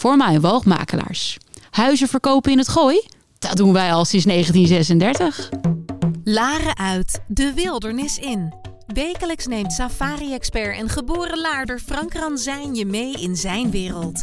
voor woogmakelaars. Huizen verkopen in het gooi? Dat doen wij al sinds 1936. Laren uit, de wildernis in. Wekelijks neemt safari-expert en geboren laarder Frank Ranzijn je mee in zijn wereld.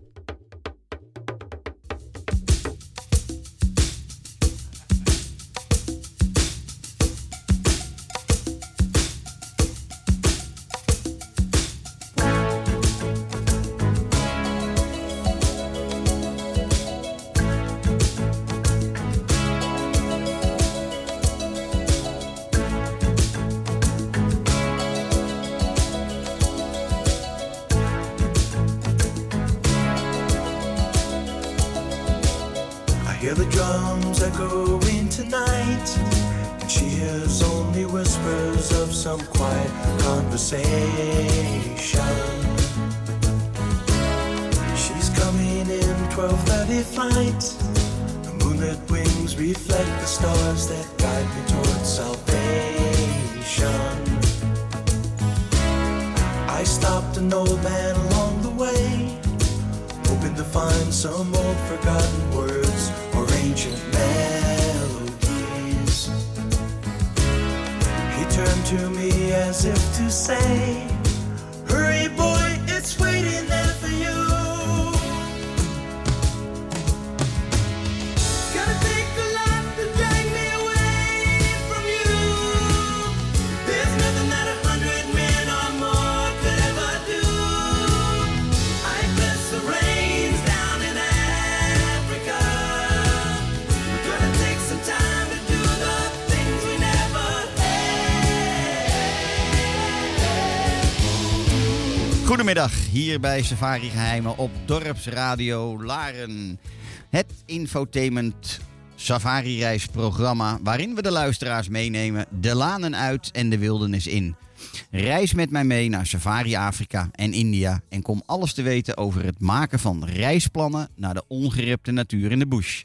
forgotten words or ancient melodies. He turned to me as if to say, Goedemiddag, hier bij Safari Geheimen op Dorpsradio Laren. Het infotainment safari-reisprogramma waarin we de luisteraars meenemen de lanen uit en de wildernis in. Reis met mij mee naar Safari Afrika en India en kom alles te weten over het maken van reisplannen naar de ongerepte natuur in de bush.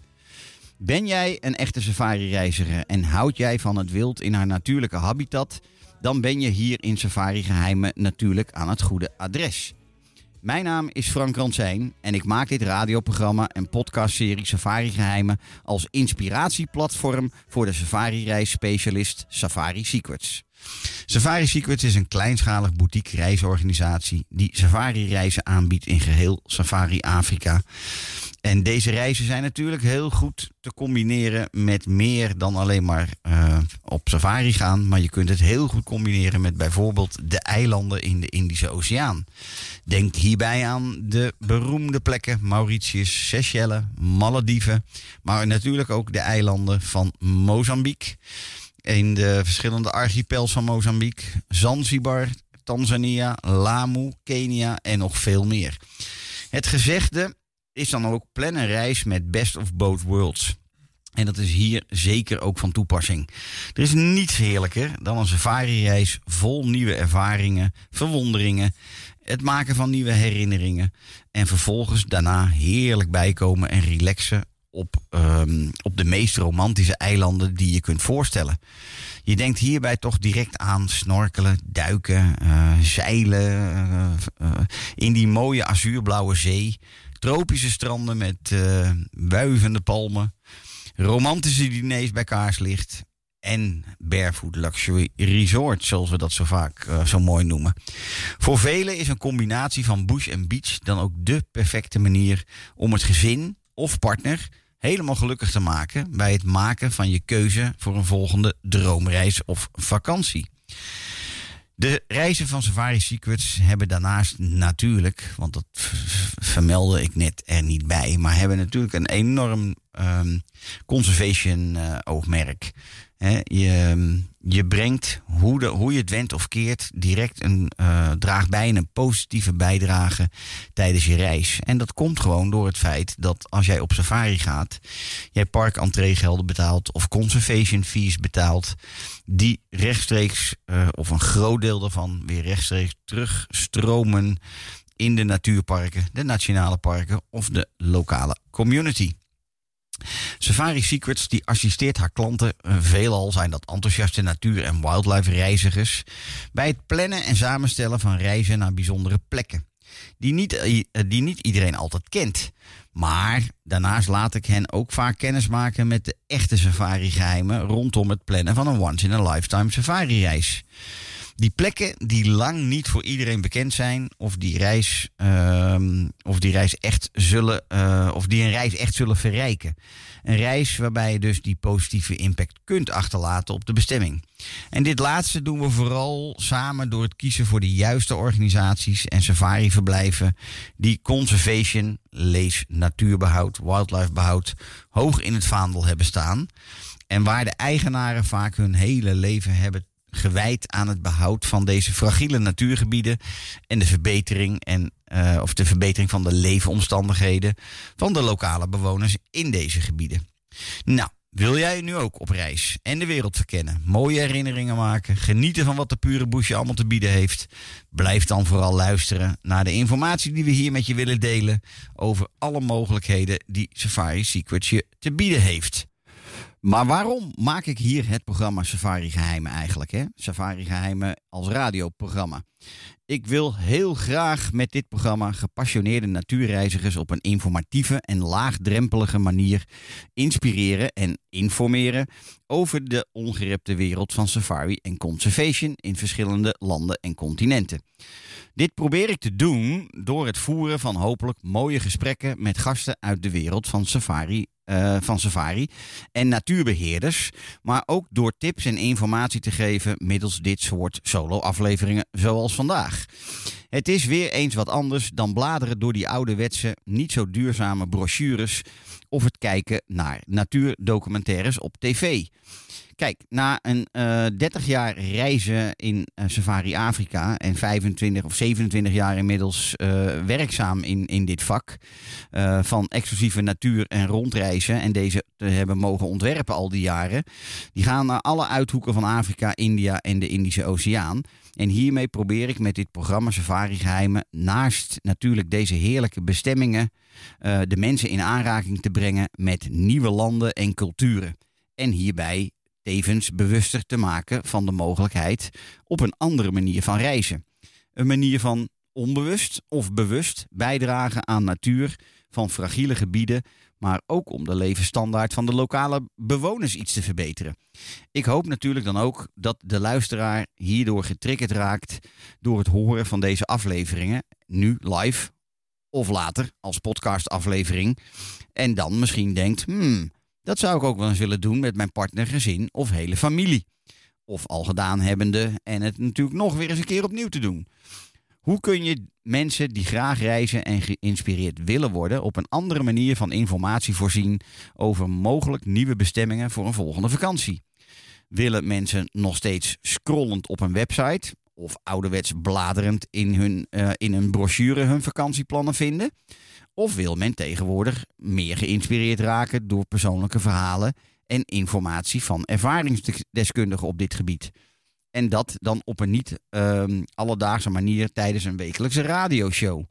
Ben jij een echte safari-reiziger en houd jij van het wild in haar natuurlijke habitat? Dan ben je hier in Safari Geheimen natuurlijk aan het goede adres. Mijn naam is Frank Ransijn en ik maak dit radioprogramma en podcastserie Safari Geheimen als inspiratieplatform voor de safari-reisspecialist Safari Secrets. Safari Secrets is een kleinschalig boutique reisorganisatie die safari-reizen aanbiedt in geheel Safari Afrika. En deze reizen zijn natuurlijk heel goed te combineren met meer dan alleen maar uh, op safari gaan. Maar je kunt het heel goed combineren met bijvoorbeeld de eilanden in de Indische Oceaan. Denk hierbij aan de beroemde plekken Mauritius, Seychelles, Malediven. Maar natuurlijk ook de eilanden van Mozambique. In de verschillende archipels van Mozambique. Zanzibar, Tanzania, Lamu, Kenia en nog veel meer. Het gezegde is dan ook plan een reis met best of both worlds. En dat is hier zeker ook van toepassing. Er is niets heerlijker dan een safari-reis vol nieuwe ervaringen, verwonderingen, het maken van nieuwe herinneringen. En vervolgens daarna heerlijk bijkomen en relaxen op, um, op de meest romantische eilanden die je kunt voorstellen. Je denkt hierbij toch direct aan snorkelen, duiken, uh, zeilen uh, uh, in die mooie azuurblauwe zee. Tropische stranden met uh, wuivende palmen. Romantische diners bij kaarslicht. En barefoot luxury resort, zoals we dat zo vaak uh, zo mooi noemen. Voor velen is een combinatie van bush en beach dan ook de perfecte manier om het gezin of partner helemaal gelukkig te maken bij het maken van je keuze voor een volgende droomreis of vakantie. De reizen van Safari Secrets hebben daarnaast natuurlijk, want dat vermeldde ik net er niet bij, maar hebben natuurlijk een enorm ehm, conservation eh, oogmerk. Je, je brengt, hoe, hoe je het went of keert, direct een, uh, draagt bij een positieve bijdrage tijdens je reis. En dat komt gewoon door het feit dat als jij op safari gaat, jij parkentreegelden betaalt of conservation fees betaalt, die rechtstreeks, uh, of een groot deel daarvan, weer rechtstreeks terugstromen in de natuurparken, de nationale parken of de lokale community. Safari Secrets die assisteert haar klanten, eh, veelal zijn dat enthousiaste natuur- en wildlife reizigers, bij het plannen en samenstellen van reizen naar bijzondere plekken. Die niet, eh, die niet iedereen altijd kent. Maar daarnaast laat ik hen ook vaak kennis maken met de echte safari-geheimen rondom het plannen van een once-in-a-lifetime safari-reis. Die plekken die lang niet voor iedereen bekend zijn, of die reis, uh, of die reis echt zullen, uh, of die een reis echt zullen verrijken. Een reis waarbij je dus die positieve impact kunt achterlaten op de bestemming. En dit laatste doen we vooral samen door het kiezen voor de juiste organisaties en safari-verblijven die conservation, lees natuurbehoud, wildlifebehoud, hoog in het vaandel hebben staan. En waar de eigenaren vaak hun hele leven hebben gewijd aan het behoud van deze fragiele natuurgebieden en de verbetering en uh, of de verbetering van de leefomstandigheden van de lokale bewoners in deze gebieden. Nou, wil jij nu ook op reis en de wereld verkennen, mooie herinneringen maken, genieten van wat de pure bush allemaal te bieden heeft? Blijf dan vooral luisteren naar de informatie die we hier met je willen delen over alle mogelijkheden die Safari Secrets je te bieden heeft. Maar waarom maak ik hier het programma Safari Geheimen eigenlijk? Hè? Safari Geheimen als radioprogramma. Ik wil heel graag met dit programma gepassioneerde natuurreizigers op een informatieve en laagdrempelige manier inspireren en informeren over de ongerepte wereld van safari en conservation in verschillende landen en continenten. Dit probeer ik te doen door het voeren van hopelijk mooie gesprekken met gasten uit de wereld van safari uh, van Safari en natuurbeheerders, maar ook door tips en informatie te geven middels dit soort solo-afleveringen zoals vandaag. Het is weer eens wat anders dan bladeren door die ouderwetse, niet zo duurzame brochures of het kijken naar natuurdocumentaires op tv. Kijk, na een uh, eh, 30 jaar reizen in uh, Safari Afrika en 25 of 27 jaar inmiddels uh, werkzaam in, in dit vak van exclusieve natuur en rondreizen en deze te hebben mogen ontwerpen al die jaren, die gaan naar alle uithoeken van Afrika, India en de Indische Oceaan. En hiermee probeer ik met dit programma Safari Geheimen naast natuurlijk deze heerlijke bestemmingen de mensen in aanraking te brengen met nieuwe landen en culturen. En hierbij tevens bewuster te maken van de mogelijkheid op een andere manier van reizen. Een manier van onbewust of bewust bijdragen aan natuur van fragiele gebieden, maar ook om de levensstandaard van de lokale bewoners iets te verbeteren. Ik hoop natuurlijk dan ook dat de luisteraar hierdoor getriggerd raakt door het horen van deze afleveringen, nu live of later als podcastaflevering, en dan misschien denkt: hmm, dat zou ik ook wel eens willen doen met mijn partner, gezin of hele familie. Of al gedaan hebbende en het natuurlijk nog weer eens een keer opnieuw te doen. Hoe kun je mensen die graag reizen en geïnspireerd willen worden op een andere manier van informatie voorzien over mogelijk nieuwe bestemmingen voor een volgende vakantie? Willen mensen nog steeds scrollend op een website of ouderwets bladerend in, hun, uh, in een brochure hun vakantieplannen vinden? Of wil men tegenwoordig meer geïnspireerd raken door persoonlijke verhalen en informatie van ervaringsdeskundigen op dit gebied? En dat dan op een niet um, alledaagse manier tijdens een wekelijkse radioshow.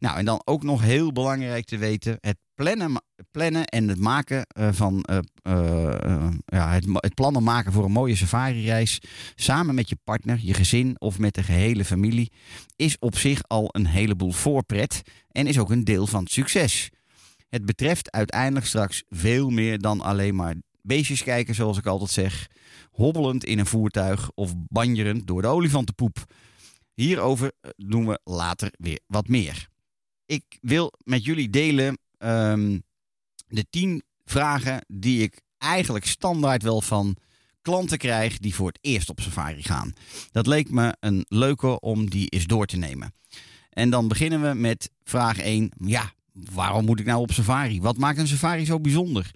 Nou, en dan ook nog heel belangrijk te weten: het plannen, plannen en het maken uh, van uh, uh, ja, het, het, plannen maken voor een mooie safari-reis samen met je partner, je gezin of met de gehele familie is op zich al een heleboel voorpret en is ook een deel van het succes. Het betreft uiteindelijk straks veel meer dan alleen maar beestjes kijken, zoals ik altijd zeg, hobbelend in een voertuig of banjerend door de olifantenpoep. Hierover doen we later weer wat meer. Ik wil met jullie delen um, de tien vragen die ik eigenlijk standaard wel van klanten krijg die voor het eerst op safari gaan. Dat leek me een leuke om die eens door te nemen. En dan beginnen we met vraag 1. Ja, waarom moet ik nou op safari? Wat maakt een safari zo bijzonder?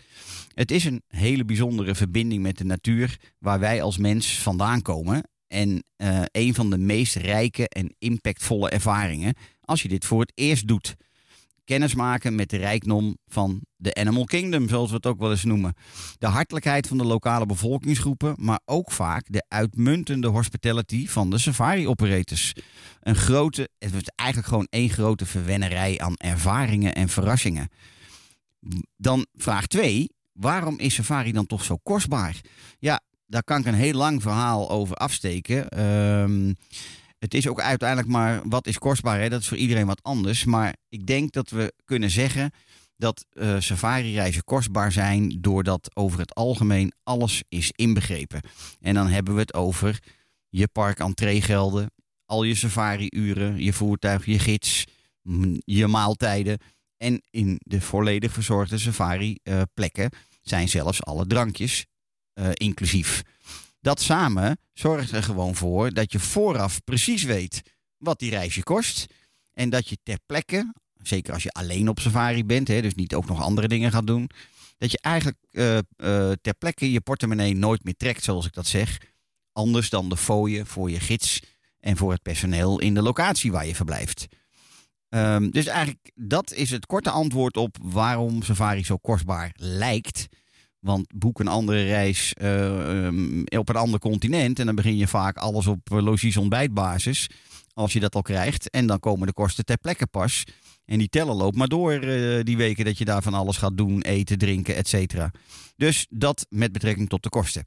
Het is een hele bijzondere verbinding met de natuur waar wij als mens vandaan komen. En uh, een van de meest rijke en impactvolle ervaringen als je dit voor het eerst doet. Kennismaken met de rijkdom van de Animal Kingdom, zoals we het ook wel eens noemen. De hartelijkheid van de lokale bevolkingsgroepen, maar ook vaak de uitmuntende hospitality van de safari-operators. Een grote, het is eigenlijk gewoon één grote verwennerij aan ervaringen en verrassingen. Dan vraag 2. Waarom is safari dan toch zo kostbaar? Ja, daar kan ik een heel lang verhaal over afsteken. Um, het is ook uiteindelijk maar wat is kostbaar. Hè? Dat is voor iedereen wat anders. Maar ik denk dat we kunnen zeggen dat uh, safari-reizen kostbaar zijn doordat over het algemeen alles is inbegrepen. En dan hebben we het over je park entreegelden, al je safari-uren, je voertuig, je gids, je maaltijden. En in de volledig verzorgde safari-plekken uh, zijn zelfs alle drankjes uh, inclusief. Dat samen zorgt er gewoon voor dat je vooraf precies weet wat die reisje kost. En dat je ter plekke, zeker als je alleen op safari bent, hè, dus niet ook nog andere dingen gaat doen. Dat je eigenlijk uh, uh, ter plekke je portemonnee nooit meer trekt, zoals ik dat zeg. Anders dan de fooien voor je gids en voor het personeel in de locatie waar je verblijft. Um, dus eigenlijk dat is het korte antwoord op waarom safari zo kostbaar lijkt. Want boek een andere reis uh, um, op een ander continent. En dan begin je vaak alles op logies ontbijtbasis. Als je dat al krijgt. En dan komen de kosten ter plekke pas. En die tellen loopt maar door uh, die weken dat je daar van alles gaat doen. Eten, drinken, et cetera. Dus dat met betrekking tot de kosten.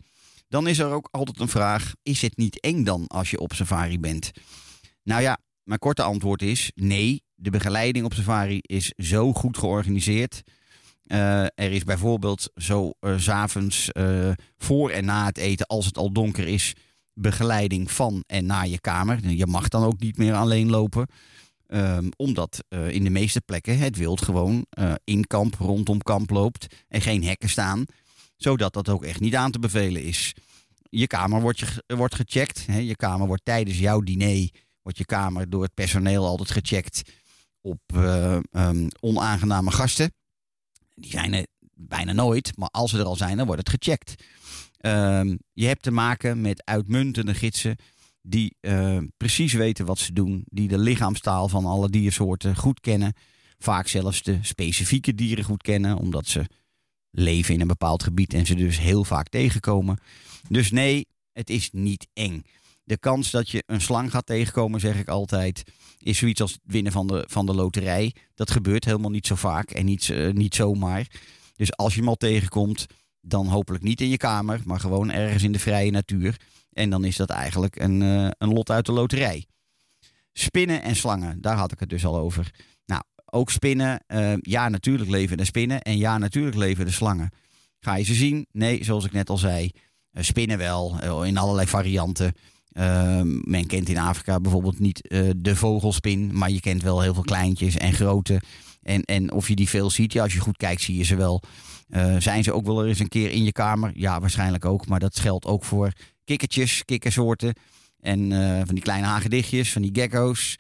Dan is er ook altijd een vraag. Is het niet eng dan als je op safari bent? Nou ja, mijn korte antwoord is nee. De begeleiding op safari is zo goed georganiseerd uh, er is bijvoorbeeld zo uh, s s'avonds uh, voor en na het eten, als het al donker is, begeleiding van en naar je kamer. Je mag dan ook niet meer alleen lopen. Um, omdat in de meeste plekken het wild gewoon in kamp, rondom kamp loopt en geen hekken staan. Zodat dat ook echt niet aan te bevelen is. Je kamer wordt, je, wordt gecheckt. Hè? Je kamer wordt tijdens jouw diner, wordt je kamer door het personeel altijd gecheckt op um, onaangename gasten. Die zijn er bijna nooit, maar als ze er al zijn, dan wordt het gecheckt. Um, je hebt te maken met uitmuntende gidsen die uh, precies weten wat ze doen, die de lichaamstaal van alle diersoorten goed kennen. Vaak zelfs de specifieke dieren goed kennen, omdat ze leven in een bepaald gebied en ze dus heel vaak tegenkomen. Dus nee, het is niet eng. De kans dat je een slang gaat tegenkomen, zeg ik altijd, is zoiets als het winnen van de, van de loterij. Dat gebeurt helemaal niet zo vaak en niet, uh, niet zomaar. Dus als je hem al tegenkomt, dan hopelijk niet in je kamer, maar gewoon ergens in de vrije natuur. En dan is dat eigenlijk een, uh, een lot uit de loterij. Spinnen en slangen, daar had ik het dus al over. Nou, ook spinnen. Uh, ja, natuurlijk leven de spinnen. En ja, natuurlijk leven de slangen. Ga je ze zien? Nee, zoals ik net al zei. spinnen wel, in allerlei varianten. Uh, men kent in Afrika bijvoorbeeld niet uh, de vogelspin, maar je kent wel heel veel kleintjes en grote. En, en of je die veel ziet, ja, als je goed kijkt, zie je ze wel. Uh, zijn ze ook wel eens een keer in je kamer? Ja, waarschijnlijk ook. Maar dat geldt ook voor kikkertjes, kikkersoorten. En uh, van die kleine hagedichtjes, van die gecko's.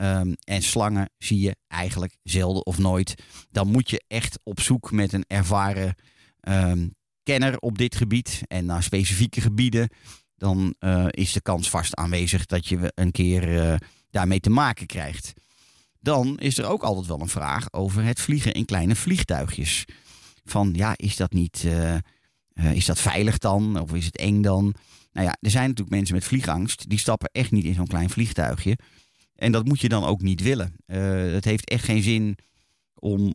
Um, en slangen zie je eigenlijk zelden of nooit. Dan moet je echt op zoek met een ervaren um, kenner op dit gebied. En naar specifieke gebieden dan uh, is de kans vast aanwezig dat je een keer uh, daarmee te maken krijgt. Dan is er ook altijd wel een vraag over het vliegen in kleine vliegtuigjes. Van ja, is dat niet, uh, is dat veilig dan? Of is het eng dan? Nou ja, er zijn natuurlijk mensen met vliegangst. Die stappen echt niet in zo'n klein vliegtuigje. En dat moet je dan ook niet willen. het heeft echt geen zin om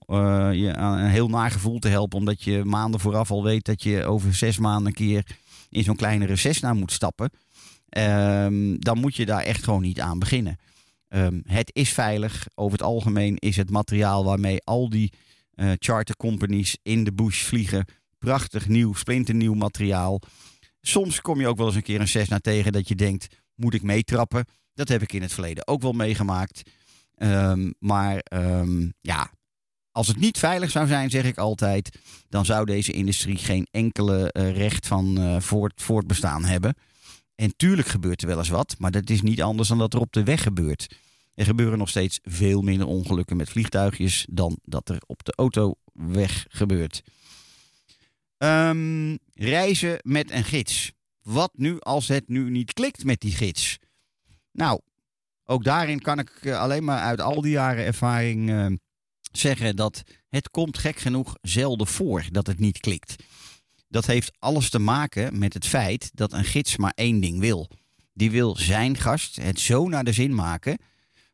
je aan een heel nagevoel te helpen. Omdat je maanden vooraf al weet dat je over zes maanden een keer in zo'n kleine reces moet stappen, um, dan moet je daar echt gewoon niet aan beginnen. Um, het is veilig. Over het algemeen is het materiaal waarmee al die uh, charter companies in de bush vliegen prachtig nieuw, splinternieuw materiaal. Soms kom je ook wel eens een keer een Cessna tegen dat je denkt, moet ik meetrappen? Dat heb ik in het verleden ook wel meegemaakt. Um, maar ja, als het niet veilig zou zijn, zeg ik altijd, dan zou deze industrie geen enkele uh, recht van uh, voort, voortbestaan hebben. En tuurlijk gebeurt er wel eens wat, maar dat is niet anders dan dat er op de weg gebeurt. Er gebeuren nog steeds veel minder ongelukken met vliegtuigjes dan dat er op de autoweg gebeurt. Ehm, reizen met een gids. Wat nu als het nu niet klikt met die gids? Nou, ook daarin kan ik eh, alleen maar uit al die jaren ervaring uh, zeggen dat het komt gek genoeg zelden voor dat het niet klikt. Dat heeft alles te maken met het feit dat een gids maar één ding wil. Die wil zijn gast het zo naar de zin maken.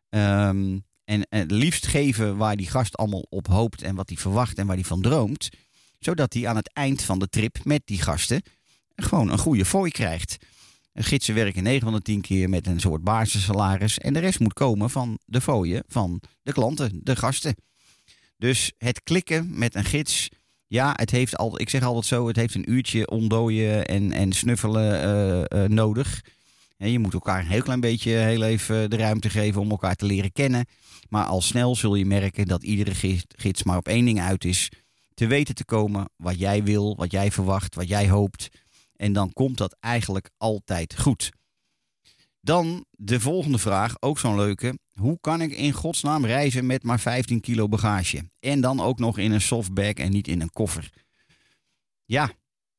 Ehm, en het liefst geven waar die gast allemaal op hoopt en wat hij verwacht en waar hij van droomt. Zodat hij aan het eind van de trip met die gasten gewoon een goede fooi krijgt. Gidsen werken 9 van de 10 keer met een soort basissalaris. En de rest moet komen van de fooien van de klanten, de gasten. Dus het klikken met een gids. Ja, het heeft al, ik zeg altijd zo, het heeft een uurtje ontdooien en, en snuffelen uh, uh, nodig. En je moet elkaar een heel klein beetje heel even de ruimte geven om elkaar te leren kennen. Maar al snel zul je merken dat iedere gids maar op één ding uit is. Te weten te komen wat jij wil, wat jij verwacht, wat jij hoopt. En dan komt dat eigenlijk altijd goed. Dan de volgende vraag, ook zo'n leuke. Hoe kan ik in godsnaam reizen met maar 15 kilo bagage? En dan ook nog in een softbag en niet in een koffer. Ja,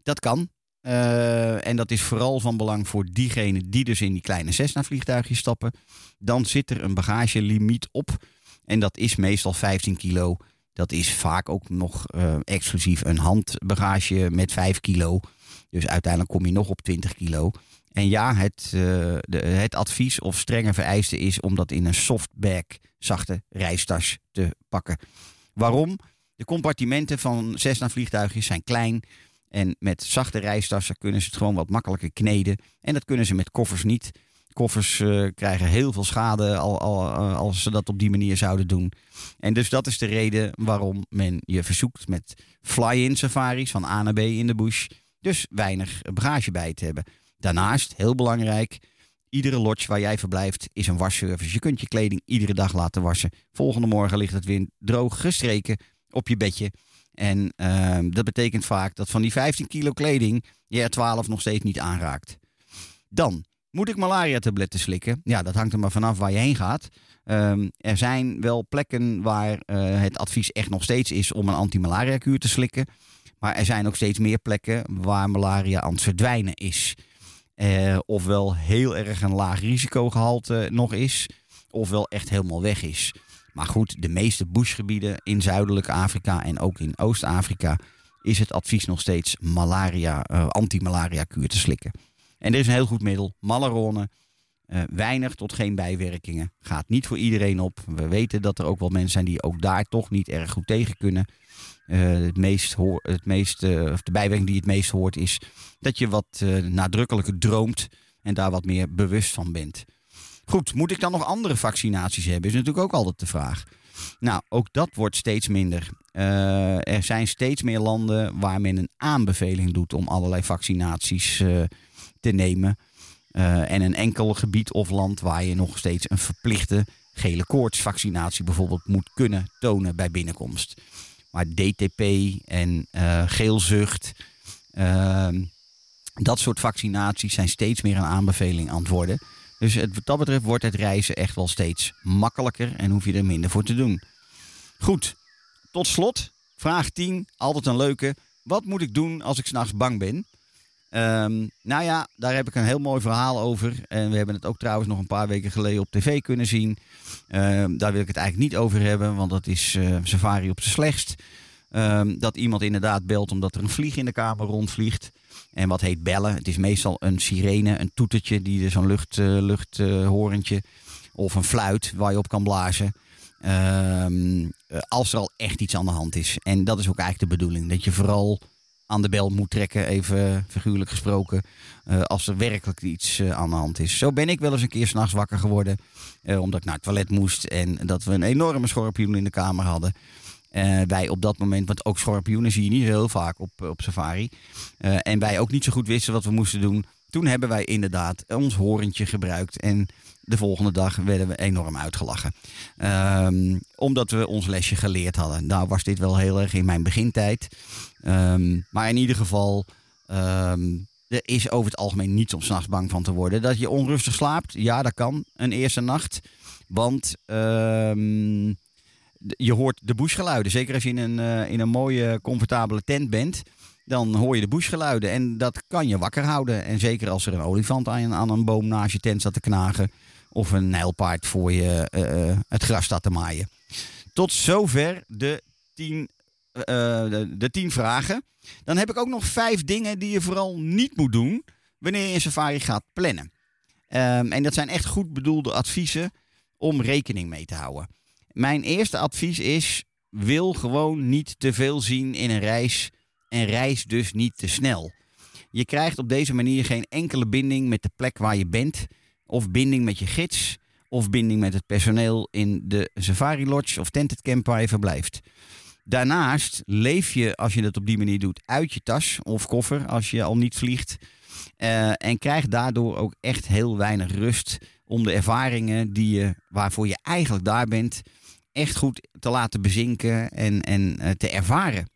dat kan. Uh, en dat is vooral van belang voor diegenen die dus in die kleine Cessna-vliegtuigjes stappen. Dan zit er een bagagelimiet op. En dat is meestal 15 kilo. Dat is vaak ook nog uh, exclusief een handbagage met 5 kilo. Dus uiteindelijk kom je nog op 20 kilo. En ja, het, uh, de, het advies of strenge vereiste is om dat in een softbag, zachte reistas te pakken. Waarom? De compartimenten van Cessna vliegtuigjes zijn klein. En met zachte reistassen kunnen ze het gewoon wat makkelijker kneden. En dat kunnen ze met koffers niet. Koffers uh, krijgen heel veel schade al, al, als ze dat op die manier zouden doen. En dus dat is de reden waarom men je verzoekt met fly-in safaris van A naar B in de bush. Dus weinig bagage bij te hebben. Daarnaast, heel belangrijk, iedere lodge waar jij verblijft is een wasservice. Je kunt je kleding iedere dag laten wassen. Volgende morgen ligt het weer droog gestreken op je bedje. En uh, dat betekent vaak dat van die 15 kilo kleding je er 12 nog steeds niet aanraakt. Dan moet ik malaria-tabletten slikken. Ja, dat hangt er maar vanaf waar je heen gaat. Um, er zijn wel plekken waar uh, het advies echt nog steeds is om een anti-malaria-kuur te slikken. Maar er zijn ook steeds meer plekken waar malaria aan het verdwijnen is. Uh, ofwel heel erg een laag risicogehalte nog is, ofwel echt helemaal weg is. Maar goed, de meeste bushgebieden in zuidelijk Afrika en ook in Oost-Afrika is het advies nog steeds malaria, uh, anti-malaria kuur te slikken. En er is een heel goed middel, Malarone. Uh, weinig tot geen bijwerkingen. Gaat niet voor iedereen op. We weten dat er ook wel mensen zijn die ook daar toch niet erg goed tegen kunnen. Uh, het meest het meest, uh, of de bijwerking die het meest hoort is dat je wat nadrukkelijker droomt en daar wat meer bewust van bent. Goed, moet ik dan nog andere vaccinaties hebben? Is natuurlijk ook altijd de vraag. Nou, ook dat wordt steeds minder. Er zijn steeds meer landen waar men een aanbeveling doet om allerlei vaccinaties te nemen. En een enkel gebied of land waar je nog steeds een verplichte gele koortsvaccinatie bijvoorbeeld moet kunnen tonen bij binnenkomst. Maar DTP en geelzucht, ehm, dat soort vaccinaties zijn steeds meer een aanbeveling aan het worden. Dus het, wat dat betreft wordt het reizen echt wel steeds makkelijker en hoef je er minder voor te doen. Goed, tot slot, vraag 10, altijd een leuke. Wat moet ik doen als ik s'nachts bang ben? Um, nou ja, daar heb ik een heel mooi verhaal over. En we hebben het ook trouwens nog een paar weken geleden op tv kunnen zien. Um, daar wil ik het eigenlijk niet over hebben, want dat is uh, safari op zijn slechtst. Um, dat iemand inderdaad belt omdat er een vlieg in de kamer rondvliegt. En wat heet bellen? Het is meestal een sirene, een toetertje, die zo'n lucht, uh, luchthorentje. of een fluit waar je op kan blazen. Um, als er al echt iets aan de hand is. En dat is ook eigenlijk de bedoeling. Dat je vooral aan de bel moet trekken, even figuurlijk gesproken. Uh, als er werkelijk iets uh, aan de hand is. Zo ben ik wel eens een keer s'nachts wakker geworden. Uh, omdat ik naar het toilet moest. En dat we een enorme schorpioen in de kamer hadden. Wij op dat moment, want ook schorpioenen zie je niet heel vaak op, op safari. En wij ook niet zo goed wisten wat we moesten doen. Toen hebben wij inderdaad ons horentje gebruikt. En de volgende dag werden we enorm uitgelachen. Um, omdat we ons lesje geleerd hadden. Nou was dit wel heel erg in mijn begintijd. Um, maar in ieder geval, um, er is over het algemeen niets om s'nachts bang van te worden. Dat je onrustig slaapt, ja dat kan. Een eerste nacht. Want ehm, je hoort de bushgeluiden. Zeker als je in een, uh, in een mooie, comfortabele tent bent. Dan hoor je de bushgeluiden. En dat kan je wakker houden. En zeker als er een olifant aan, aan een boom naast je tent staat te knagen. Of een nijlpaard voor je uh, het gras staat te maaien. Tot zover de tien, uh, de, de tien vragen. Dan heb ik ook nog vijf dingen die je vooral niet moet doen wanneer je een safari gaat plannen. Um, en dat zijn echt goed bedoelde adviezen om rekening mee te houden. Mijn eerste advies is: wil gewoon niet te veel zien in een reis en reis dus niet te snel. Je krijgt op deze manier geen enkele binding met de plek waar je bent, of binding met je gids, of binding met het personeel in de safari lodge of tented camp waar je verblijft. Daarnaast leef je, als je dat op die manier doet, uit je tas of koffer als je al niet vliegt. Uh, en krijgt daardoor ook echt heel weinig rust om de ervaringen die je, waarvoor je eigenlijk daar bent, echt goed te laten bezinken en, en uh, te ervaren.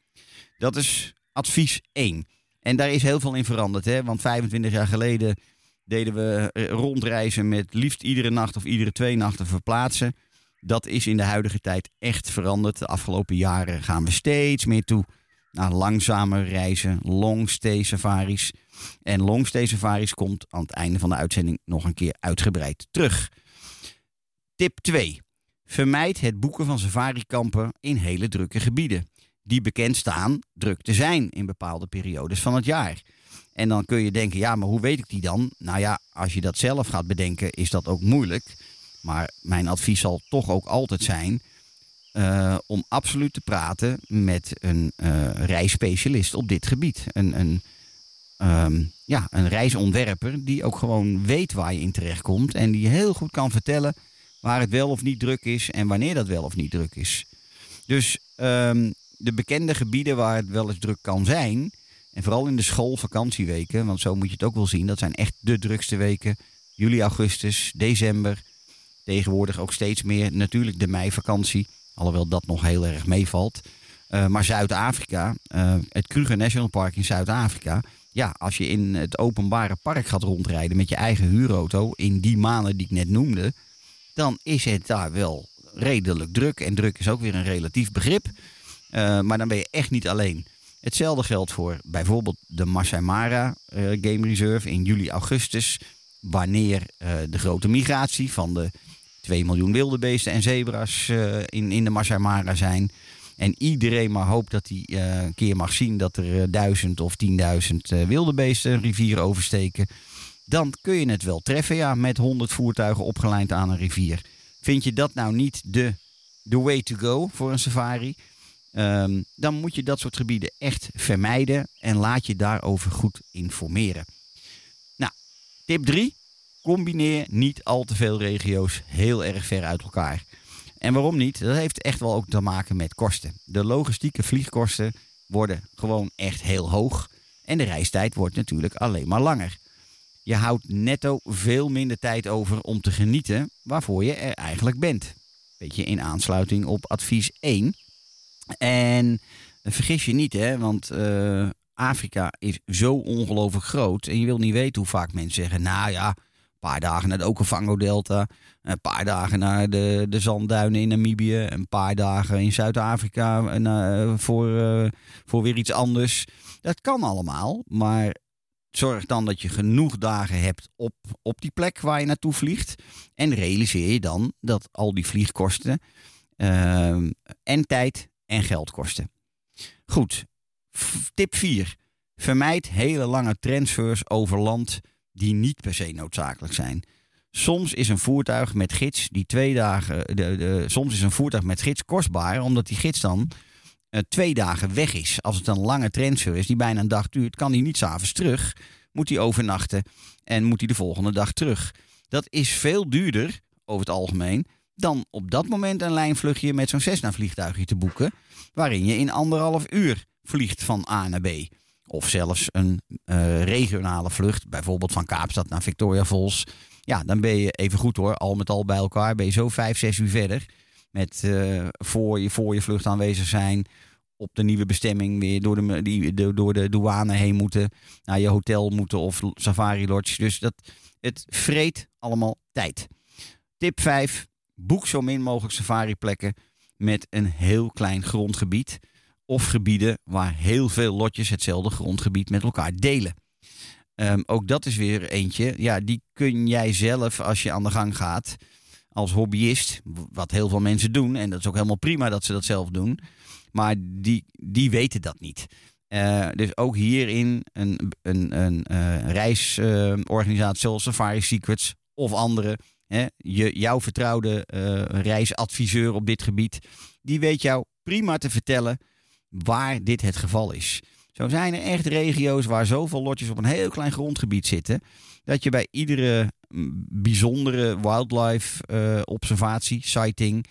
Dat is advies 1. En daar is heel veel in veranderd. Hè? Want 25 jaar geleden deden we eh, rondreizen met liefst iedere nacht of iedere twee nachten verplaatsen. Dat is in de huidige tijd echt veranderd. De afgelopen jaren gaan we steeds meer toe naar langzame reizen, longstay safaris. En longstay safaris komt aan het einde van de uitzending nog een keer uitgebreid terug. Tip 2. Vermijd het boeken van safarikampen in hele drukke gebieden. Die bekend staan druk te zijn in bepaalde periodes van het jaar. En dan kun je denken, ja, maar hoe weet ik die dan? Nou ja, als je dat zelf gaat bedenken, is dat ook moeilijk. Maar mijn advies zal toch ook altijd zijn uh, om absoluut te praten met een uh, reisspecialist op dit gebied. Een, een, um, ja, een reisontwerper die ook gewoon weet waar je in terecht komt. En die heel goed kan vertellen waar het wel of niet druk is en wanneer dat wel of niet druk is. Dus um, de bekende gebieden waar het wel eens druk kan zijn. En vooral in de schoolvakantieweken, want zo moet je het ook wel zien. Dat zijn echt de drukste weken. Juli, augustus, december. Tegenwoordig ook steeds meer natuurlijk de meivakantie. Alhoewel dat nog heel erg meevalt. Uh, maar Zuid-Afrika, uh, het Kruger National Park in Zuid-Afrika. Ja, als je in het openbare park gaat rondrijden met je eigen huurauto. in die maanden die ik net noemde. dan is het daar wel redelijk druk. En druk is ook weer een relatief begrip. Uh, maar dan ben je echt niet alleen. Hetzelfde geldt voor bijvoorbeeld de Masai Mara Game Reserve in juli, augustus. Wanneer de grote migratie van de 2 miljoen wildebeesten en zebra's uh, in, in de Masai Mara zijn. En iedereen maar hoopt dat hij uh, een keer mag zien dat er uh, duizend of tienduizend wildebeesten een rivier oversteken. Dan kun je het wel treffen, ja, met honderd voertuigen opgelijnd aan een rivier. Vind je dat nou niet de, the way to go voor een safari? Um, dan moet je dat soort gebieden echt vermijden en laat je daarover goed informeren. Nou, tip 3. Combineer niet al te veel regio's heel erg ver uit elkaar. En waarom niet? Dat heeft echt wel ook te maken met kosten. De logistieke vliegkosten worden gewoon echt heel hoog. En de reistijd wordt natuurlijk alleen maar langer. Je houdt netto veel minder tijd over om te genieten waarvoor je er eigenlijk bent. Beetje in aansluiting op advies 1. En vergis je niet, hè, want uh, Afrika is zo ongelooflijk groot. En je wil niet weten hoe vaak mensen zeggen: Nou ja, een paar dagen naar de Okavango-delta. Een paar dagen naar de, de zandduinen in Namibië. Een paar dagen in Zuid-Afrika uh, voor, uh, voor weer iets anders. Dat kan allemaal, maar zorg dan dat je genoeg dagen hebt op, op die plek waar je naartoe vliegt. En realiseer je dan dat al die vliegkosten uh, en tijd en geld kosten. Goed, tip 4. Vermijd hele lange transfers over land die niet per se noodzakelijk zijn. Soms is een voertuig met gids die twee dagen. De, de, soms is een voertuig met gids kostbaar, omdat die gids dan uh, twee dagen weg is. Als het een lange transfer is die bijna een dag duurt, kan hij niet s'avonds terug. Moet hij overnachten en moet hij de volgende dag terug. Dat is veel duurder, over het algemeen, dan op dat moment een lijnvluchtje met zo'n Cessna vliegtuigje te boeken. Waarin je in anderhalf uur vliegt van A naar B. Of zelfs een uh, regionale vlucht, bijvoorbeeld van Kaapstad naar Victoria Falls. Ja, dan ben je even goed hoor, al met al bij elkaar ben je zo vijf, zes uur verder. Met uh, voor, je, voor je vlucht aanwezig zijn, op de nieuwe bestemming weer door de, die, de, door de douane heen moeten, naar je hotel moeten of safari lodge. Dus dat, het vreet allemaal tijd. Tip 5. Boek zo min mogelijk safariplekken met een heel klein grondgebied. Of gebieden waar heel veel lotjes hetzelfde grondgebied met elkaar delen. Ehm, ook dat is weer eentje. Ja, die kun jij zelf als je aan de gang gaat. Als hobbyist. Wat heel veel mensen doen. En dat is ook helemaal prima dat ze dat zelf doen. Maar die, die weten dat niet. Uh, dus ook hierin een, een, een uh, reisorganisatie zoals Safari Secrets of andere. Hè, je, jouw vertrouwde uh, reisadviseur op dit gebied. Die weet jou prima te vertellen waar dit het geval is. Zo zijn er echt regio's waar zoveel lotjes op een heel klein grondgebied zitten. Dat je bij iedere mm, bijzondere wildlife uh, observatie, sighting,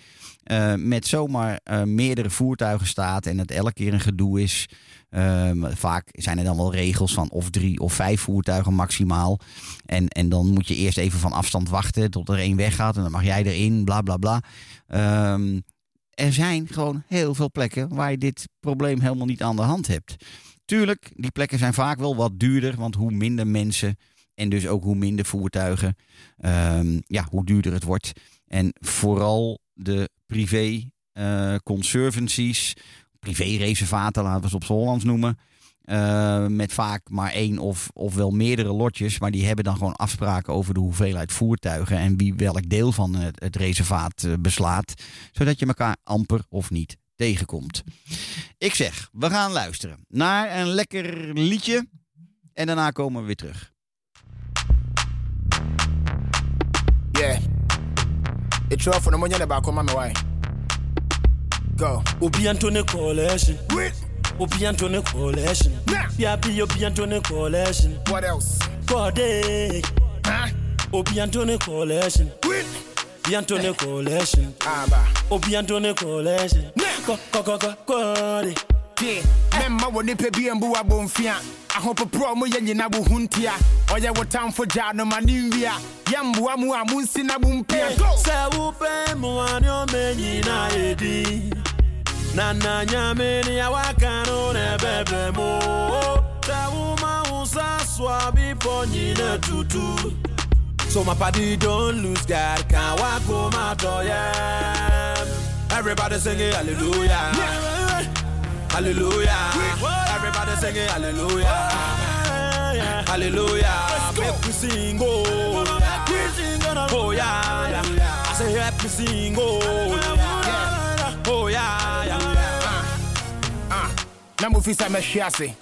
uh, met zomaar uh, meerdere voertuigen staat en het elke keer een gedoe is. Ehm, vaak zijn er dan wel regels van of drie of vijf voertuigen maximaal. En, en dan moet je eerst even van afstand wachten tot er één weggaat en dan mag jij erin, bla bla bla. Um, er zijn gewoon heel veel plekken waar je dit probleem helemaal niet aan de hand hebt. Tuurlijk, die plekken zijn vaak wel wat duurder, want hoe minder mensen en dus ook hoe minder voertuigen, um, ja, hoe duurder het wordt. En vooral de privé uh, conservancies, privé-reservaten, laten we ze op z'n Hollands noemen. Uh, met vaak maar één of, of wel meerdere lotjes. Maar die hebben dan gewoon afspraken over de hoeveelheid voertuigen. En wie welk deel van het, het reservaat uh, beslaat. Zodat je elkaar amper of niet tegenkomt. Ik zeg, we gaan luisteren naar een lekker liedje. En daarna komen we weer terug. Yeah. It's rough for the money come my way. Go. Obi Antone Coalition. We'll be on a coalition. Nah. Yeah, be you'll be on a coalition. What else? God, eh? Huh? We'll be on a coalition. With? Be on a coalition. Abba. We'll be on a coalition. Nah. Go, go, go, go, go. Yeah. Memma wo nipa bi mbu abomfia. Ahopoprɔ mu yɛ nyina bo ho ntia. Ɔyɛ wo tamfo gya no ma nwia. Yɛ mboa mu a mu nsi na bo mpia. Sɛ wopɛ mmoa ne ɔmɛ nyinaa na nyame ne awaka no na ɛbɛbrɛ mu sɛ woma wo sa soa bepɔ nyina tutu So my party don't lose God, can't walk home out yeah. Everybody singing hallelujah, hallelujah. Everybody singing hallelujah, hallelujah. Make we sing oh, oh yeah, yeah. I say help me sing oh na mo fi sɛ mɛhwe ase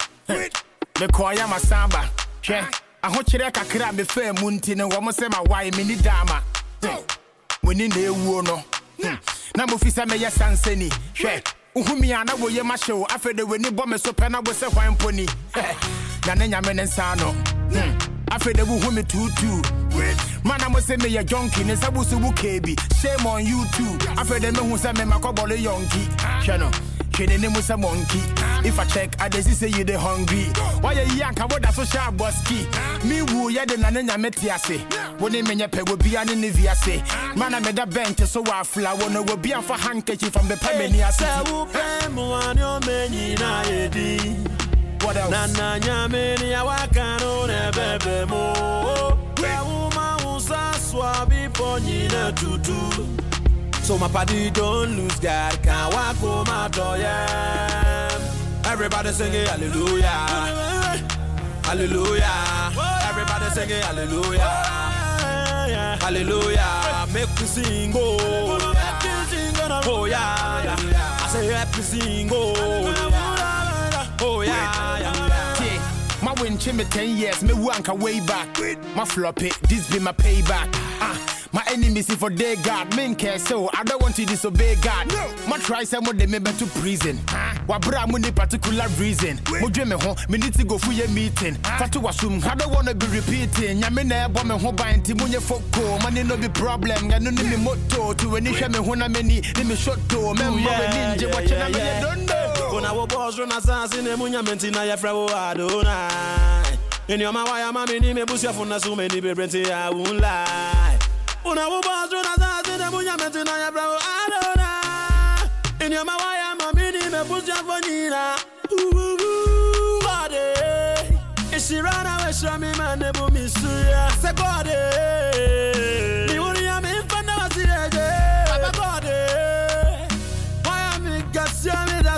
mekɔɔyɛ masamba. Hwɛ ahokyerɛ kakra a mefaa mu nti no wɔ mo sɛ mawae menni daama moni na ɛwuo no Hmm. na mofi sɛ mɛyɛ sansani hwɛ wohumi a na woyɛ mahye wo afei de w'ani bɔ me so pɛ na wo sɛ hwan mponi na ne nyame ne nsa no Hmm. afei de wohu me tuutuu mana mo sɛ meyɛ jonki ne nsa wo so wo kee bi shame on you too. Afei de mehu sɛ memakɔbɔle yɔnki hwɛ no a monkey. If I check, I just say you the hungry. Why you yank about that social busky? Me woo ya the nana say. When they menya pe will be an say Man, I made a bench so I flower. No will be a for handkerchief from the Pamania. What else? Nana Yamini, I can't own a baby more. Where woman a tutu. So my party don't lose God, can't walk home out oh yeah. Everybody singing hallelujah, hallelujah. Everybody singing hallelujah, hallelujah. Make me sing oh, oh yeah, yeah. I say me sing oh, oh yeah. My win me 10 years, me wanka way back. My flop it, this be my payback. Ah, my enemies if for day God, men care so I don't want to disobey God. No, my try some of them me to prison. Wa bra mo ni particular reason. Mo dwe me ho, me need to go for your meeting. Fatu wasum, I don't wanna be repeating. Nya me na ebo me ho ban ti munye foko. Money no be problem, ga no ni me moto. To any hwe me ho na me ni, ni me shot to. Member mm, we ninja watch na me you don't know. Una wo boss run asasi ne munya menti na yefra wo Adonai. In your wire mami ni me busia funa so many bebrenti I won't lie. Una buba su una de me tina ya bravo adora. In your mama ya mamini me push ya fonina. Ooh ooh ooh, body. If she run away, she me. Se body. Mi uri ya me infana wa sireje. Papa body. Why am I gasia me da?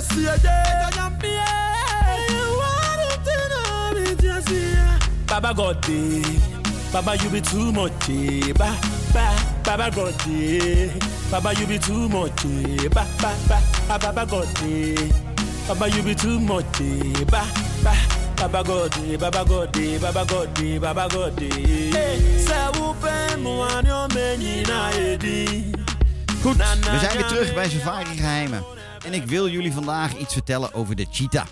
Baba God. Baba you be too much, eh. ba ba. Baba God day, Baba you be too much, eh. ba ba ba. Ah, Baba God day, Baba you be too much, eh. ba ba. Baba God day, Baba God day, Baba God day, Baba God. Say who pay mo an yo me na edi. Goed, we zijn weer terug bij Safari Geheimen. En ik wil jullie vandaag iets vertellen over de cheetah.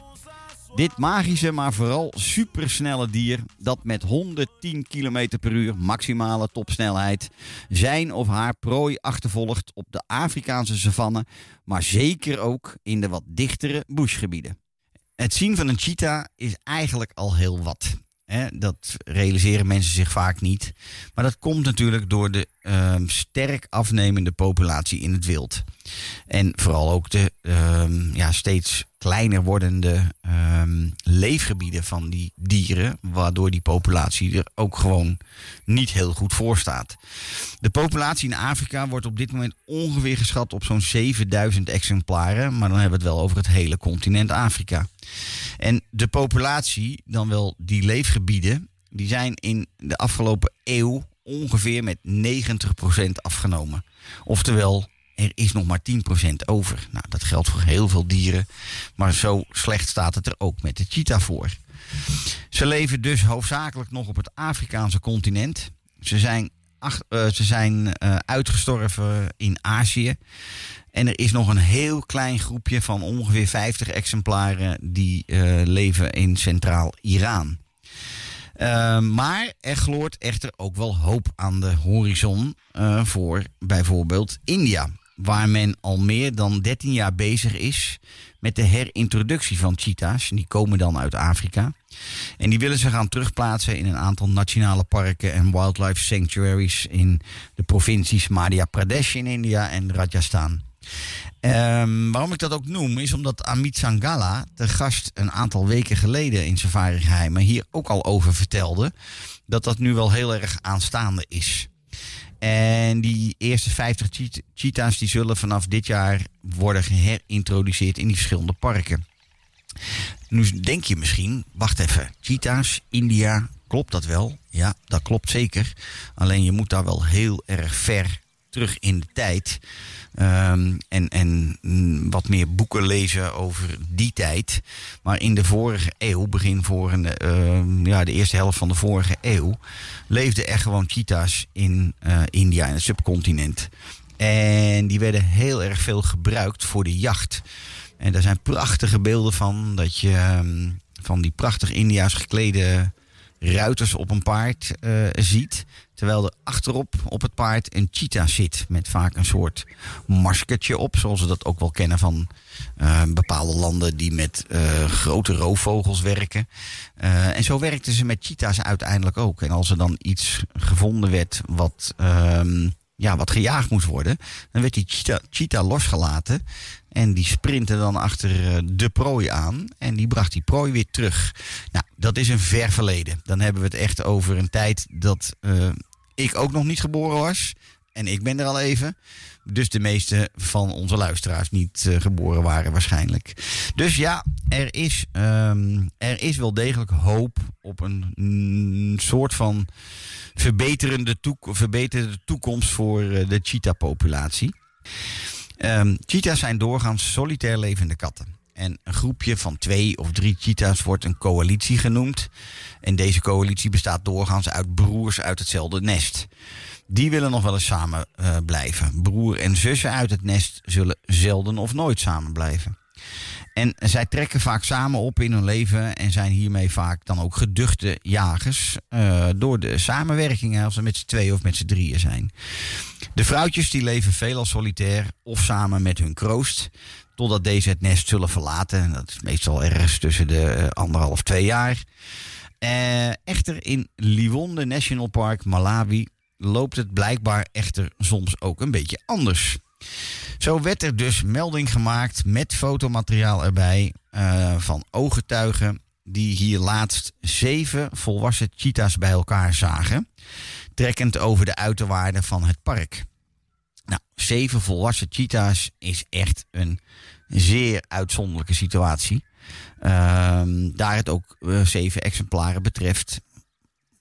Dit magische, maar vooral supersnelle dier dat met 110 km per uur maximale topsnelheid zijn of haar prooi achtervolgt op de Afrikaanse savanne, maar zeker ook in de wat dichtere bushgebieden. Het zien van een cheetah is eigenlijk al heel wat. Dat realiseren mensen zich vaak niet. Maar dat komt natuurlijk door de ehm, sterk afnemende populatie in het wild. En vooral ook de ehm, ja, steeds kleiner wordende ehm, leefgebieden van die dieren, waardoor die populatie er ook gewoon niet heel goed voor staat. De populatie in Afrika wordt op dit moment ongeveer geschat op zo'n 7000 exemplaren, maar dan hebben we het wel over het hele continent Afrika. En de populatie, dan wel die leefgebieden, die zijn in de afgelopen eeuw ongeveer met 90% afgenomen. Oftewel, er is nog maar 10% over. Nou, dat geldt voor heel veel dieren. Maar zo slecht staat het er ook met de cheetah voor. Ze leven dus hoofdzakelijk nog op het Afrikaanse continent. Ze zijn, uh, ze zijn uh, uitgestorven in Azië. En er is nog een heel klein groepje van ongeveer 50 exemplaren die uh, leven in centraal Iran. Maar er gloort echter ook wel hoop aan de horizon voor bijvoorbeeld India. Waar men al meer dan 13 jaar bezig is met de herintroductie van cheetahs. Die komen dan uit Afrika. En die willen ze gaan terugplaatsen in een aantal nationale parken en wildlife sanctuaries in de provincies Madhya Pradesh in India en Rajasthan. Um, waarom ik dat ook noem, is omdat Amit Sangala, de gast een aantal weken geleden in Safari Geheimen, hier ook al over vertelde. Dat dat nu wel heel erg aanstaande is. En die eerste 50 cheet cheetahs die zullen vanaf dit jaar worden geherintroduceerd in die verschillende parken. Nu denk je misschien, wacht even, cheetahs, India, klopt dat wel? Ja, dat klopt zeker. Alleen je moet daar wel heel erg ver terug in de tijd. Um, en, en wat meer boeken lezen over die tijd. Maar in de vorige eeuw, begin uh, ja, de eerste helft van de vorige eeuw, leefden er gewoon cheetahs in uh, India, in het subcontinent. En die werden heel erg veel gebruikt voor de jacht. En daar zijn prachtige beelden van, dat je um, van die prachtig India's geklede ruiters op een paard uh, ziet. Terwijl er achterop op het paard een cheetah zit. Met vaak een soort maskertje op. Zoals we dat ook wel kennen van uh, bepaalde landen die met uh, grote roofvogels werken. Uh, en zo werkten ze met cheetahs uiteindelijk ook. En als er dan iets gevonden werd wat, um, ja, wat gejaagd moest worden. Dan werd die cheetah, cheetah losgelaten. En die sprintte dan achter de prooi aan. En die bracht die prooi weer terug. Nou, dat is een ver verleden. Dan hebben we het echt over een tijd dat uh, ik ook nog niet geboren was. En ik ben er al even. Dus de meeste van onze luisteraars niet uh, geboren waren waarschijnlijk. Dus ja, er is, um, er is wel degelijk hoop op een mm, soort van verbeterende, toek verbeterde toekomst voor de cheetah-populatie. Um, cheetahs zijn doorgaans solitair levende katten. En een groepje van twee of drie cheetahs wordt een coalitie genoemd. En deze coalitie bestaat doorgaans uit broers uit hetzelfde nest. Die willen nog wel eens samen uh, blijven. Broer en zussen uit het nest zullen zelden of nooit samen blijven. En zij trekken vaak samen op in hun leven en zijn hiermee vaak dan ook geduchte jagers uh, door de samenwerking als ze met z'n tweeën of met z'n drieën zijn. De vrouwtjes die leven veelal solitair of samen met hun kroost, totdat deze het nest zullen verlaten. Dat is meestal ergens tussen de anderhalf, twee jaar. Uh, echter in Liwonde National Park, Malawi, loopt het blijkbaar echter soms ook een beetje anders. Zo werd er dus melding gemaakt met fotomateriaal erbij uh, van ooggetuigen die hier laatst zeven volwassen cheetahs bij elkaar zagen, trekkend over de uiterwaarden van het park. Nou, zeven volwassen cheetahs is echt een Een zeer uitzonderlijke situatie. Ehm, daar het ook eh, zeven exemplaren betreft,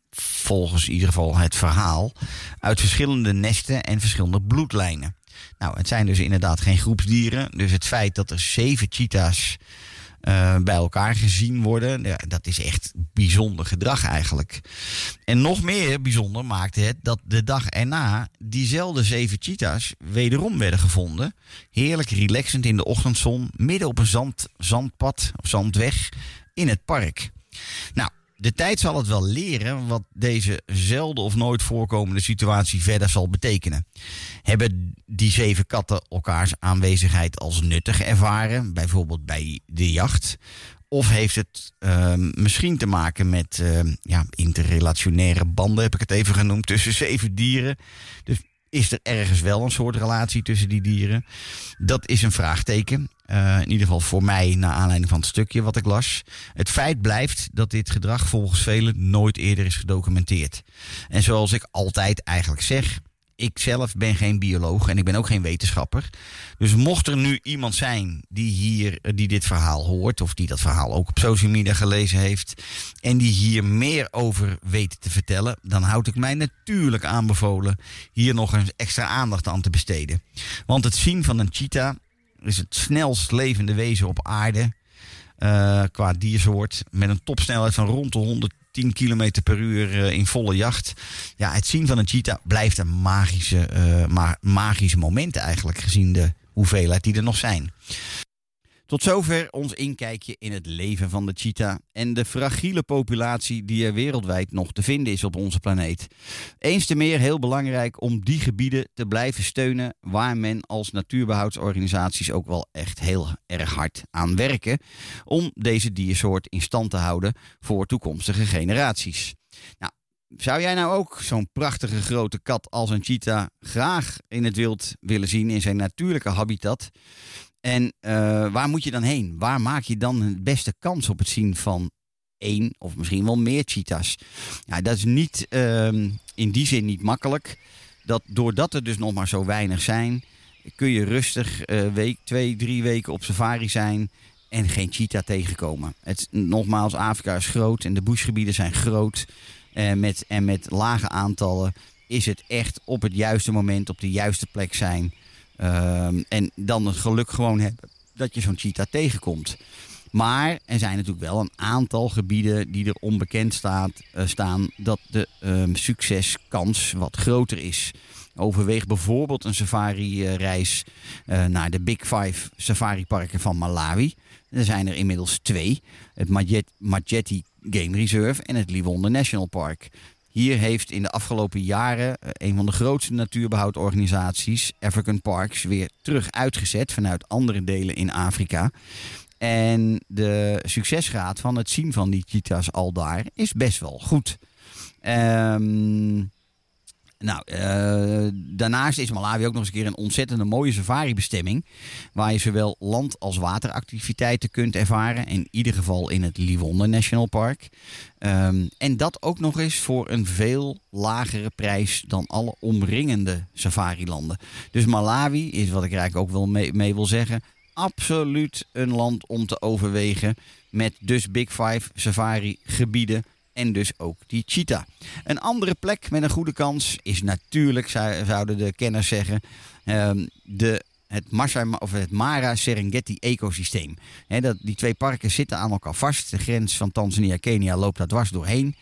volgens in ieder geval het verhaal, uit verschillende nesten en verschillende bloedlijnen. Nou, het zijn dus inderdaad geen groepsdieren. Dus het feit dat er zeven cheetahs uh, bij elkaar gezien worden. Ja, dat is echt bijzonder gedrag eigenlijk. En nog meer bijzonder maakte het dat de dag erna diezelfde zeven cheetahs wederom werden gevonden. Heerlijk relaxend in de ochtendzon, midden op een zand, zandpad of zandweg in het park. Nou, de tijd zal het wel leren wat deze zelden of nooit voorkomende situatie verder zal betekenen. Hebben die zeven katten elkaars aanwezigheid als nuttig ervaren, bijvoorbeeld bij de jacht? Of heeft het uh, misschien te maken met uh, ja, interrelationaire banden, heb ik het even genoemd, tussen zeven dieren? Dus is er ergens wel een soort relatie tussen die dieren? Dat is een vraagteken. Uh, in ieder geval voor mij, naar aanleiding van het stukje wat ik las. Het feit blijft dat dit gedrag volgens velen nooit eerder is gedocumenteerd. En zoals ik altijd eigenlijk zeg, ik zelf ben geen bioloog en ik ben ook geen wetenschapper. Dus mocht er nu iemand zijn die hier die dit verhaal hoort of die dat verhaal ook op social media gelezen heeft en die hier meer over weet te vertellen, dan houd ik mij natuurlijk aanbevolen hier nog eens extra aandacht aan te besteden. Want het zien van een cheetah is het snelst levende wezen op aarde. Uh, qua diersoort. Met een topsnelheid van rond de 110 km per uur uh, in volle jacht. Ja, het zien van een cheetah blijft een magische, uh, ma moment eigenlijk. Gezien de hoeveelheid die er nog zijn. Tot zover ons inkijkje in het leven van de cheetah en de fragiele populatie die er wereldwijd nog te vinden is op onze planeet. Eens te meer heel belangrijk om die gebieden te blijven steunen waar men als natuurbehoudsorganisaties ook wel echt heel erg hard aan werken om deze diersoort in stand te houden voor toekomstige generaties. Nou, zou jij nou ook zo'n prachtige grote kat als een cheetah graag in het wild willen zien in zijn natuurlijke habitat? En uh, waar moet je dan heen? Waar maak je dan de beste kans op het zien van één of misschien wel meer cheetahs? Ja, dat is niet uh, in die zin niet makkelijk. Dat doordat er dus nog maar zo weinig zijn, kun je rustig uh, week, twee, drie weken op safari zijn en geen cheetah tegenkomen. Het, nogmaals, Afrika is groot en de bushgebieden zijn groot. Uh, met, en met lage aantallen is het echt op het juiste moment op de juiste plek zijn. Um, en dan het geluk gewoon hebben dat je zo'n cheetah tegenkomt. Maar er zijn natuurlijk wel een aantal gebieden die er onbekend staat, uh, staan dat de um, succeskans wat groter is. Overweeg bijvoorbeeld een safari-reis uh, naar de Big Five safari-parken van Malawi. Er zijn er inmiddels twee: het Majeti Game Reserve en het Liwonde National Park. Hier heeft in de afgelopen jaren een van de grootste natuurbehoudorganisaties, African Parks, weer terug uitgezet vanuit andere delen in Afrika. En de succesgraad van het zien van die cheetahs al daar is best wel goed. Um, nou, uh, daarnaast is Malawi ook nog eens een keer een ontzettende mooie safari-bestemming. Waar je zowel land- als wateractiviteiten kunt ervaren. In ieder geval in het Liwonde National Park. Um, en dat ook nog eens voor een veel lagere prijs dan alle omringende safari-landen. Dus Malawi is, wat ik eigenlijk ook wel mee, mee wil zeggen, absoluut een land om te overwegen. Met dus Big Five safari-gebieden en dus ook die cheetah. Een andere plek met een goede kans is natuurlijk, zouden de kenners zeggen, um, de het, Masai, of het Mara Serengeti ecosysteem. Dat, die twee parken zitten aan elkaar vast. De grens van Tanzania-Kenia loopt daar dwars doorheen.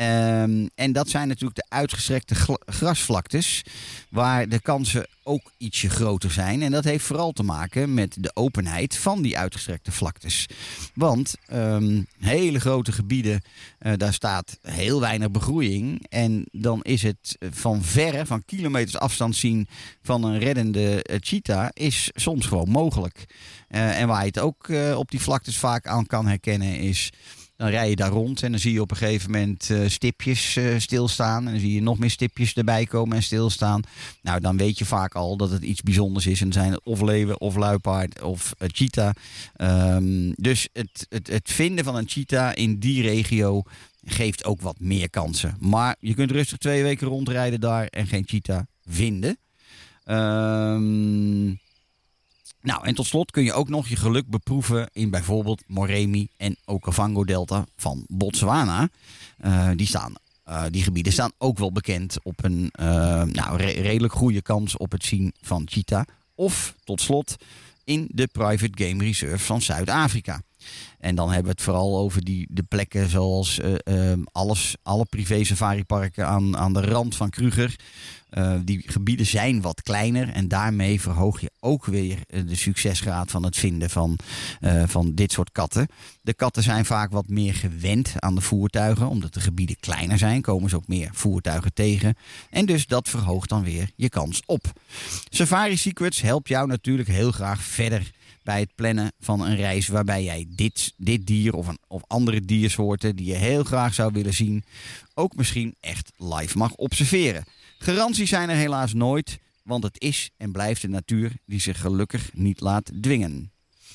Um, en dat zijn natuurlijk de uitgestrekte grasvlaktes, waar de kansen ook ietsje groter zijn. En dat heeft vooral te maken met de openheid van die uitgestrekte vlaktes. Want um, hele grote gebieden, uh, daar staat heel weinig begroeiing. En dan is het van verre, van kilometers afstand zien van een reddende uh, cheetah, is soms gewoon mogelijk. Uh, en waar je het ook op die vlaktes vaak aan kan herkennen is dan rij je daar rond en dan zie je op een gegeven moment uh, stipjes uh, stilstaan. En dan zie je nog meer stipjes erbij komen en stilstaan. Nou, dan weet je vaak al dat het iets bijzonders is. En zijn het of leeuwen of luipaard of uh, cheetah. Um, dus het, het, het vinden van een cheetah in die regio geeft ook wat meer kansen. Maar je kunt rustig twee weken rondrijden daar en geen cheetah vinden. Um, Nou, en tot slot kun je ook nog je geluk beproeven in bijvoorbeeld Moremi en Okavango Delta van Botswana. Uh, die, staan, uh, die gebieden staan ook wel bekend op een uh, nou, re redelijk goede kans op het zien van cheetah. Of tot slot in de Private Game Reserve van Zuid-Afrika. En dan hebben we het vooral over die, de plekken zoals uh, alles, alle privé safariparken aan, aan de rand van Kruger. Uh, die gebieden zijn wat kleiner en daarmee verhoog je ook weer de succesgraad van het vinden van, van dit soort katten. De katten zijn vaak wat meer gewend aan de voertuigen, omdat de gebieden kleiner zijn, komen ze ook meer voertuigen tegen. En dus dat verhoogt dan weer je kans op. Safari Secrets helpt jou natuurlijk heel graag verder bij het plannen van een reis waarbij jij dit, dit dier of, een, of andere diersoorten die je heel graag zou willen zien, ook misschien echt live mag observeren. Garanties zijn er helaas nooit, want het is en blijft de natuur die zich gelukkig niet laat dwingen.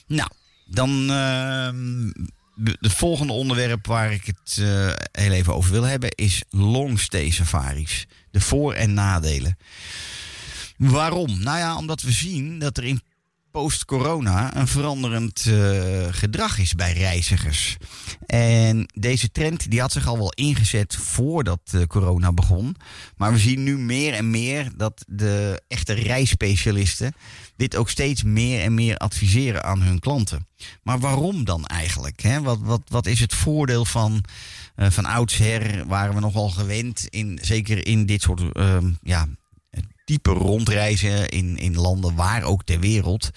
Nou, dan uh, het volgende onderwerp waar ik het uh, heel even over wil hebben is longstay safaris. De voor- en nadelen. Waarom? Nou ja, omdat we zien dat er in post-corona een veranderend uh, gedrag is bij reizigers. En deze trend die had zich al wel ingezet voordat uh, corona begon. Maar we zien nu meer en meer dat de echte reisspecialisten dit ook steeds meer en meer adviseren aan hun klanten. Maar waarom dan eigenlijk? Hè? Wat, wat, wat is het voordeel van, uh, van oudsher? Waren we nogal gewend, in, zeker in dit soort ja, type rondreizen in, in landen waar ook ter wereld.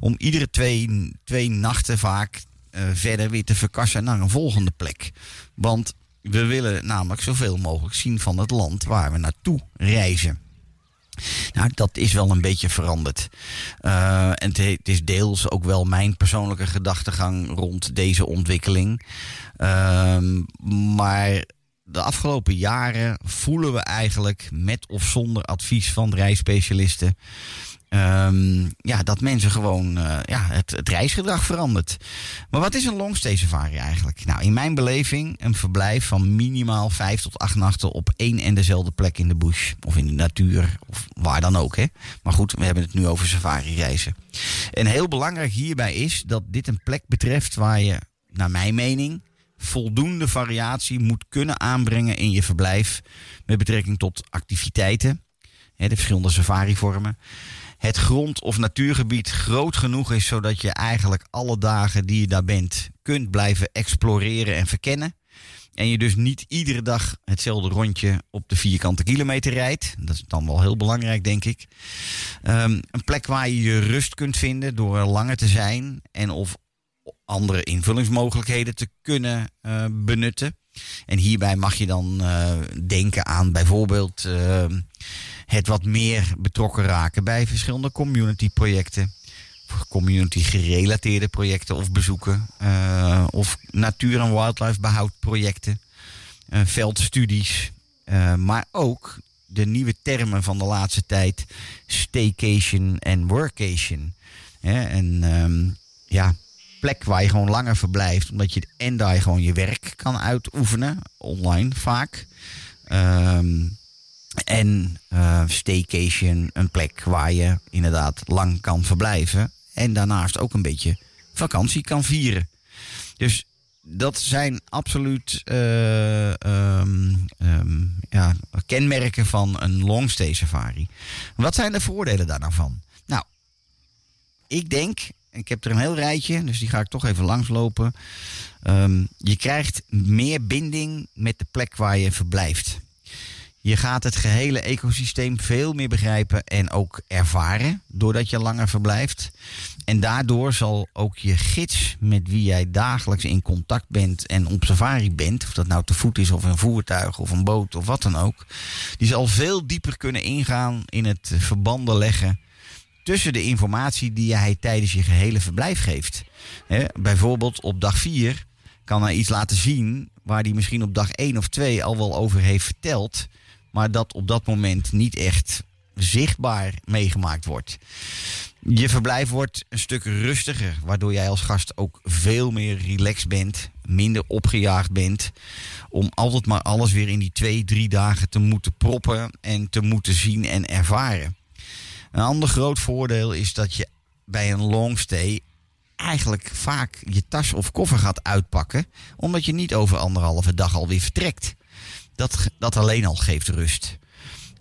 Om iedere twee, twee nachten vaak uh, verder weer te verkassen naar een volgende plek. Want we willen namelijk zoveel mogelijk zien van het land waar we naartoe reizen. Nou, dat is wel een beetje veranderd. Uh, en het is deels ook wel mijn persoonlijke gedachtegang rond deze ontwikkeling. Uh, maar de afgelopen jaren voelen we eigenlijk met of zonder advies van reisspecialisten. Um, ja, dat mensen gewoon uh, ja, het, het, reisgedrag verandert. Maar wat is een longstay safari eigenlijk? Nou, in mijn beleving een verblijf van minimaal vijf tot acht nachten op één en dezelfde plek in de bush. Of in de natuur, of waar dan ook. Hè? Maar goed, we hebben het nu over safari reizen. En heel belangrijk hierbij is dat dit een plek betreft waar je, naar mijn mening, voldoende variatie moet kunnen aanbrengen in je verblijf met betrekking tot activiteiten, de verschillende safarivormen. Het grond- of natuurgebied groot genoeg is zodat je eigenlijk alle dagen die je daar bent kunt blijven exploreren en verkennen. En je dus niet iedere dag hetzelfde rondje op de vierkante kilometer rijdt. Dat is dan wel heel belangrijk, denk ik. Um, een plek waar je je rust kunt vinden door er langer te zijn. En of andere invullingsmogelijkheden te kunnen uh, benutten. En hierbij mag je dan uh, denken aan bijvoorbeeld uh, het wat meer betrokken raken bij verschillende community projecten. Community gerelateerde projecten of bezoeken. of natuur- en wildlife behoudprojecten. veldstudies. maar ook de nieuwe termen van de laatste tijd. Staycation en workation. en um, ja, plek waar je gewoon langer verblijft. Omdat je en daar gewoon je werk kan uitoefenen. Online vaak. Um, en uh, staycation, een plek waar je inderdaad lang kan verblijven. En daarnaast ook een beetje vakantie kan vieren. Dus dat zijn absoluut uh, um, um, ja, kenmerken van een longstay safari. Wat zijn de voordelen daar nou? Nou, ik denk ik heb er een heel rijtje, dus die ga ik toch even langslopen. Um, je krijgt meer binding met de plek waar je verblijft. Je gaat het gehele ecosysteem veel meer begrijpen en ook ervaren doordat je langer verblijft. En daardoor zal ook je gids met wie jij dagelijks in contact bent en op safari bent, of dat nou te voet is of een voertuig of een boot of wat dan ook, die zal veel dieper kunnen ingaan in het verbanden leggen tussen de informatie die hij tijdens je gehele verblijf geeft. Bijvoorbeeld op dag 4 kan hij iets laten zien waar hij misschien op dag 1 of 2 al wel over heeft verteld, maar dat op dat moment niet echt zichtbaar meegemaakt wordt. Je verblijf wordt een stuk rustiger, waardoor jij als gast ook veel meer relaxed bent, minder opgejaagd bent, om altijd maar alles weer in die twee, drie dagen te moeten proppen en te moeten zien en ervaren. Een ander groot voordeel is dat je bij een longstay eigenlijk vaak je tas of koffer gaat uitpakken. Omdat je niet over anderhalve dag alweer vertrekt. Dat, dat alleen al geeft rust.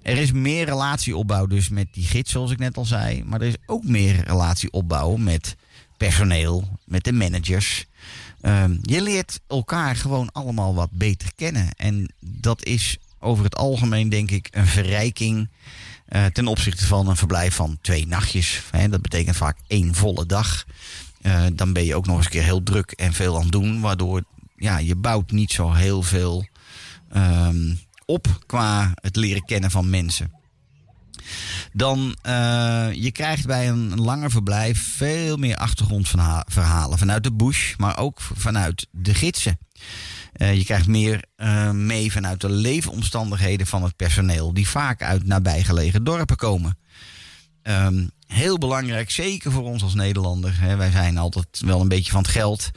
Er is meer relatieopbouw dus met die gids, zoals ik net al zei. Maar er is ook meer relatieopbouw met personeel, met de managers. Ehm, je leert elkaar gewoon allemaal wat beter kennen. En dat is over het algemeen, denk ik, een verrijking eh, ten opzichte van een verblijf van twee nachtjes. Hè, dat betekent vaak één volle dag. Eh, dan ben je ook nog eens een keer heel druk en veel aan het doen. Waardoor ja, je bouwt niet zo heel veel ehm, op qua het leren kennen van mensen. Dan uh, je krijgt bij een langer verblijf veel meer achtergrondverhalen vanuit de bush, maar ook vanuit de gidsen. Uh, je krijgt meer uh, mee vanuit de leefomstandigheden van het personeel, die vaak uit nabijgelegen dorpen komen. Um, heel belangrijk, zeker voor ons als Nederlander. Hè, wij zijn altijd wel een beetje van het geld.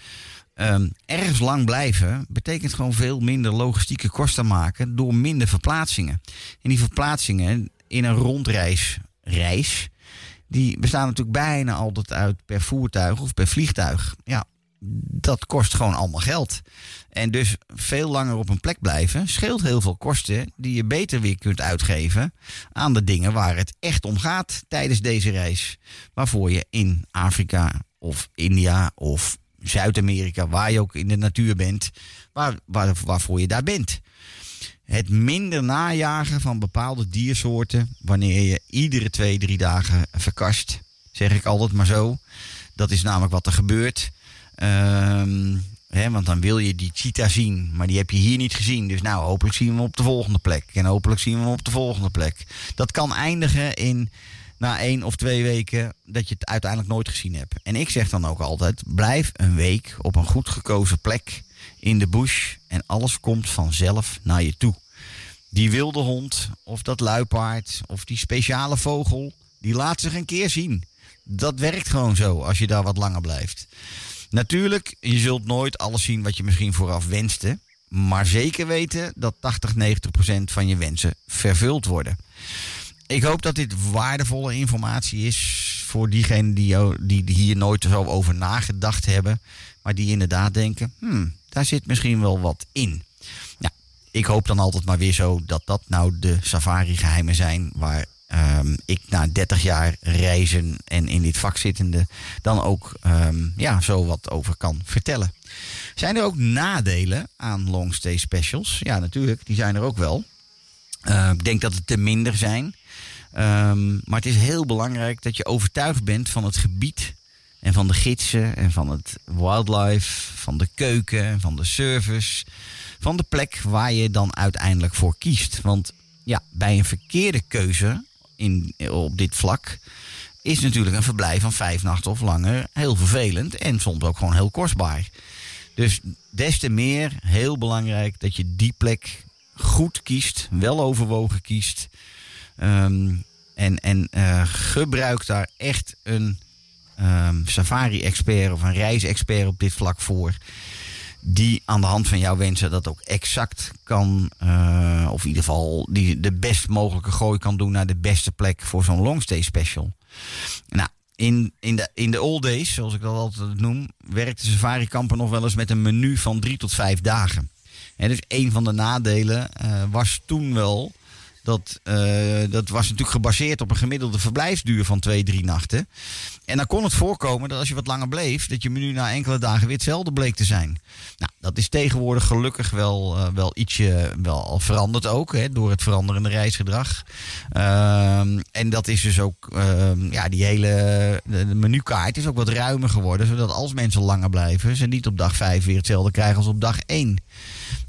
Um, ergens lang blijven betekent gewoon veel minder logistieke kosten maken door minder verplaatsingen. En die verplaatsingen in een rondreis, reis, die bestaan natuurlijk bijna altijd uit per voertuig of per vliegtuig. Ja, dat kost gewoon allemaal geld. En dus veel langer op een plek blijven scheelt heel veel kosten die je beter weer kunt uitgeven aan de dingen waar het echt om gaat tijdens deze reis. Waarvoor je in Afrika of India of Zuid-Amerika, waar je ook in de natuur bent, waar, waar, waarvoor je daar bent. Het minder najagen van bepaalde diersoorten wanneer je iedere twee, drie dagen verkast, zeg ik altijd maar zo. Dat is namelijk wat er gebeurt. Um, want dan wil je die cheetah zien, maar die heb je hier niet gezien. Dus nou, hopelijk zien we hem op de volgende plek. En hopelijk zien we hem op de volgende plek. Dat kan eindigen in na één of twee weken dat je het uiteindelijk nooit gezien hebt. En ik zeg dan ook altijd: blijf een week op een goed gekozen plek in de bush en alles komt vanzelf naar je toe. Die wilde hond, of dat luipaard, of die speciale vogel, die laat zich een keer zien. Dat werkt gewoon zo als je daar wat langer blijft. Natuurlijk, je zult nooit alles zien wat je misschien vooraf wenste. Maar zeker weten dat 80, 90 procent van je wensen vervuld worden. Ik hoop dat dit waardevolle informatie is voor diegenen die, die hier nooit zo over nagedacht hebben. Maar die inderdaad denken, hmm, daar zit misschien wel wat in. Nou, ik hoop dan altijd maar weer zo dat dat nou de safari geheimen zijn waar um, ik na 30 jaar reizen en in dit vak zittende dan ook um, ja, zo wat over kan vertellen. Zijn er ook nadelen aan longstay specials? Ja, natuurlijk, die zijn er ook wel. Uh, ik denk dat het te minder zijn. Maar het is heel belangrijk dat je overtuigd bent van het gebied en van de gidsen en van het wildlife, van de keuken en van de service, van de plek waar je dan uiteindelijk voor kiest. Want ja, bij een verkeerde keuze in, op dit vlak is natuurlijk een verblijf van vijf nachten of langer heel vervelend en soms ook gewoon heel kostbaar. Dus des te meer heel belangrijk dat je die plek goed kiest, wel overwogen kiest. Um, en en uh, gebruik daar echt een um, safari-expert of een reisexpert op dit vlak voor die aan de hand van jouw wensen dat ook exact kan, uh, of in ieder geval die de best mogelijke gooi kan doen naar de beste plek voor zo'n longstay special. Nou, in, in, de, in de old days, zoals ik dat altijd noem, werkte safari kamper nog wel eens met een menu van drie tot vijf dagen. En dus een van de nadelen uh, was toen wel dat, uh, dat was natuurlijk gebaseerd op een gemiddelde verblijfsduur van twee, drie nachten. En dan kon het voorkomen dat als je wat langer bleef, dat je menu na enkele dagen weer hetzelfde bleek te zijn. Nou, dat is tegenwoordig gelukkig wel, uh, wel ietsje wel al veranderd ook, hè, door het veranderende reisgedrag. Uh, en dat is dus ook, ehm, ja, die hele de, menukaart is ook wat ruimer geworden, zodat als mensen langer blijven, ze niet op dag vijf weer hetzelfde krijgen als op dag één.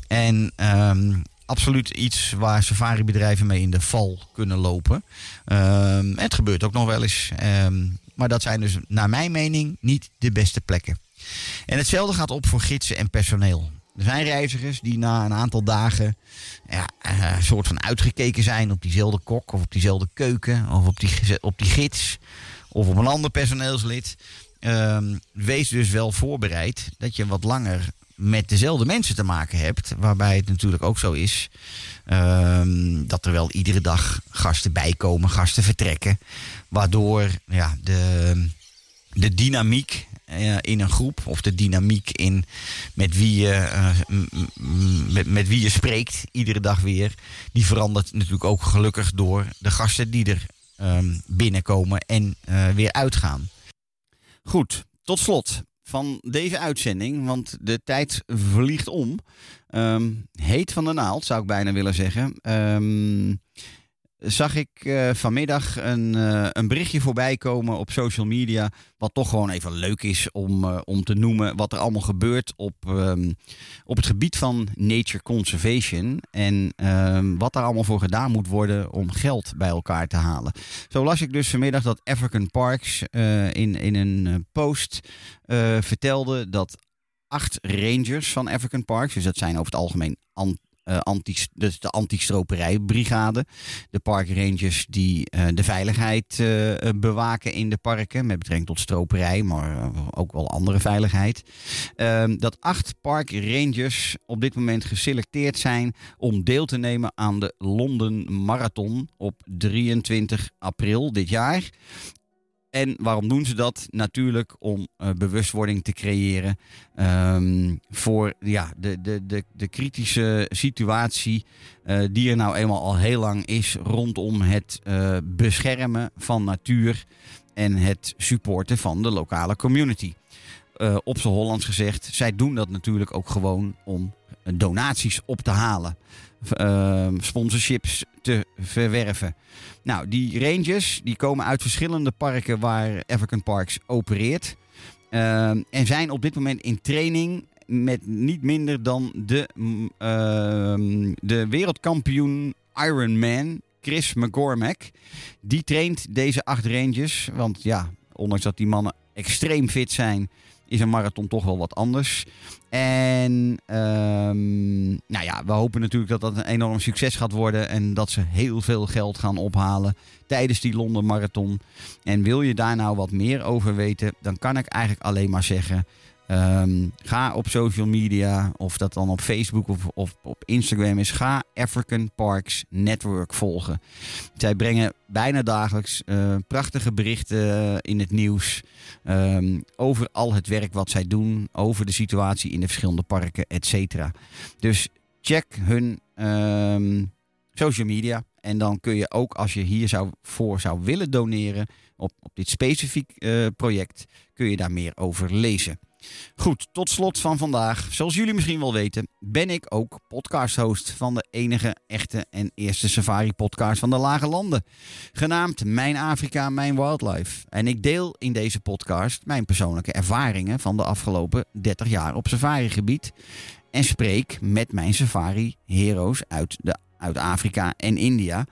En um, absoluut iets waar safari-bedrijven mee in de val kunnen lopen. Um, het gebeurt ook nog wel eens. Um, maar dat zijn dus, naar mijn mening, niet de beste plekken. En hetzelfde gaat op voor gidsen en personeel. Er zijn reizigers die na een aantal dagen ja, uh, een soort van uitgekeken zijn op diezelfde kok of op diezelfde keuken of op die, op die gids of op een ander personeelslid. Um, wees dus wel voorbereid dat je wat langer met dezelfde mensen te maken hebt. Waarbij het natuurlijk ook zo is um, dat er wel iedere dag gasten bijkomen, gasten vertrekken. Waardoor ja, de, de dynamiek eh, in een groep of de dynamiek in met wie, je, eh, met, met wie je spreekt iedere dag weer, die verandert natuurlijk ook gelukkig door de gasten die er ehm, binnenkomen en eh, weer uitgaan. Goed, tot slot van deze uitzending, want de tijd vliegt om. Ehm, heet van de naald, zou ik bijna willen zeggen. Ehm, zag ik eh, vanmiddag een, eh, een berichtje voorbij komen op social media. Wat toch gewoon even leuk is om, eh, om te noemen. Wat er allemaal gebeurt op, ehm, op het gebied van nature conservation. En ehm, wat daar allemaal voor gedaan moet worden om geld bij elkaar te halen. Zo las ik dus vanmiddag dat African Parks in, in een post vertelde dat acht rangers van African Parks, dus dat zijn over het algemeen anti, dus de anti-stroperijbrigade, de parkrangers die eh, de veiligheid eh, eh, bewaken in de parken met betrekking tot stroperij, maar eh, ook wel andere veiligheid. Ehm, dat acht parkrangers op dit moment geselecteerd zijn om deel te nemen aan de London Marathon op 23 april dit jaar. En waarom doen ze dat? Natuurlijk om eh, bewustwording te creëren ehm, voor ja, de, de, de, de kritische situatie eh, die er nou eenmaal al heel lang is rondom het eh, beschermen van natuur en het supporten van de lokale community. Op z'n Hollands gezegd, zij doen dat natuurlijk ook gewoon om donaties op te halen. Ehm, sponsorships te verwerven. Nou, die rangers die komen uit verschillende parken waar African Parks opereert. Ehm, en zijn op dit moment in training met niet minder dan de, ehm, de wereldkampioen Ironman, Chris McCormack. Die traint deze acht rangers. Want ja, ondanks dat die mannen extreem fit zijn, is een marathon toch wel wat anders. En ehm, nou ja, we hopen natuurlijk dat dat een enorm succes gaat worden. En dat ze heel veel geld gaan ophalen tijdens die Londen Marathon. En wil je daar nou wat meer over weten, dan kan ik eigenlijk alleen maar zeggen. Ehm, ga op social media, of dat dan op Facebook of, of op Instagram is. Ga African Parks Network volgen. Zij brengen bijna dagelijks eh, prachtige berichten in het nieuws. ehm, over al het werk wat zij doen. Over de situatie in de verschillende parken, et cetera. Dus check hun ehm, social media. En dan kun je ook, als je hier zou, voor zou willen doneren op, op dit specifiek eh, project, kun je daar meer over lezen. Goed, tot slot van vandaag. Zoals jullie misschien wel weten, ben ik ook podcast-host van de enige echte en eerste safari-podcast van de Lage Landen. Genaamd Mijn Afrika, Mijn Wildlife. En ik deel in deze podcast mijn persoonlijke ervaringen van de afgelopen 30 jaar op safari-gebied. En spreek met mijn safari-heroes uit, de, uit Afrika en India.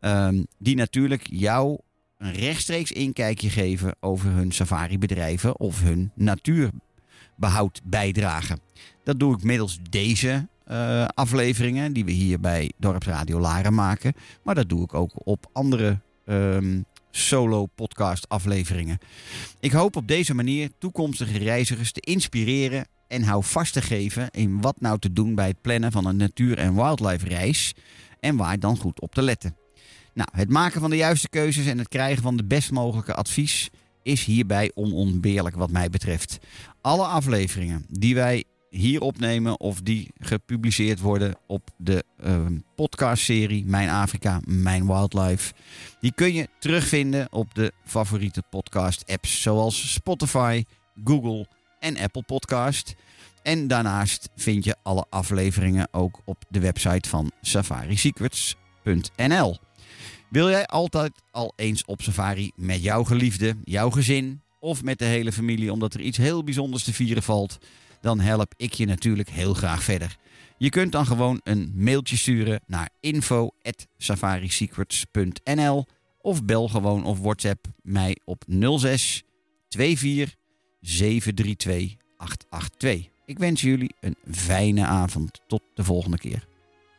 Ehm, die natuurlijk jou een rechtstreeks inkijkje geven over hun safari-bedrijven of hun natuurbehoud bijdragen. Dat doe ik middels deze eh, afleveringen die we hier bij Dorpsradio Laren maken. Maar dat doe ik ook op andere ehm, solo-podcast afleveringen. Ik hoop op deze manier toekomstige reizigers te inspireren en hou vast te geven in wat nou te doen bij het plannen van een natuur- en wildlife reis en waar dan goed op te letten. Nou, het maken van de juiste keuzes en het krijgen van de best mogelijke advies is hierbij onontbeerlijk wat mij betreft. Alle afleveringen die wij hier opnemen of die gepubliceerd worden op de ehm, podcastserie Mijn Afrika, Mijn Wildlife, die kun je terugvinden op de favoriete podcast apps zoals Spotify, Google en Apple Podcast. En daarnaast vind je alle afleveringen ook op de website van safarisecrets.nl. Wil jij altijd al eens op safari met jouw geliefde, jouw gezin of met de hele familie omdat er iets heel bijzonders te vieren valt? Dan help ik je natuurlijk heel graag verder. Je kunt dan gewoon een mailtje sturen naar info@safarisecrets.nl of bel gewoon of WhatsApp mij op 06 24 732 882. Ik wens jullie een fijne avond. Tot de volgende keer.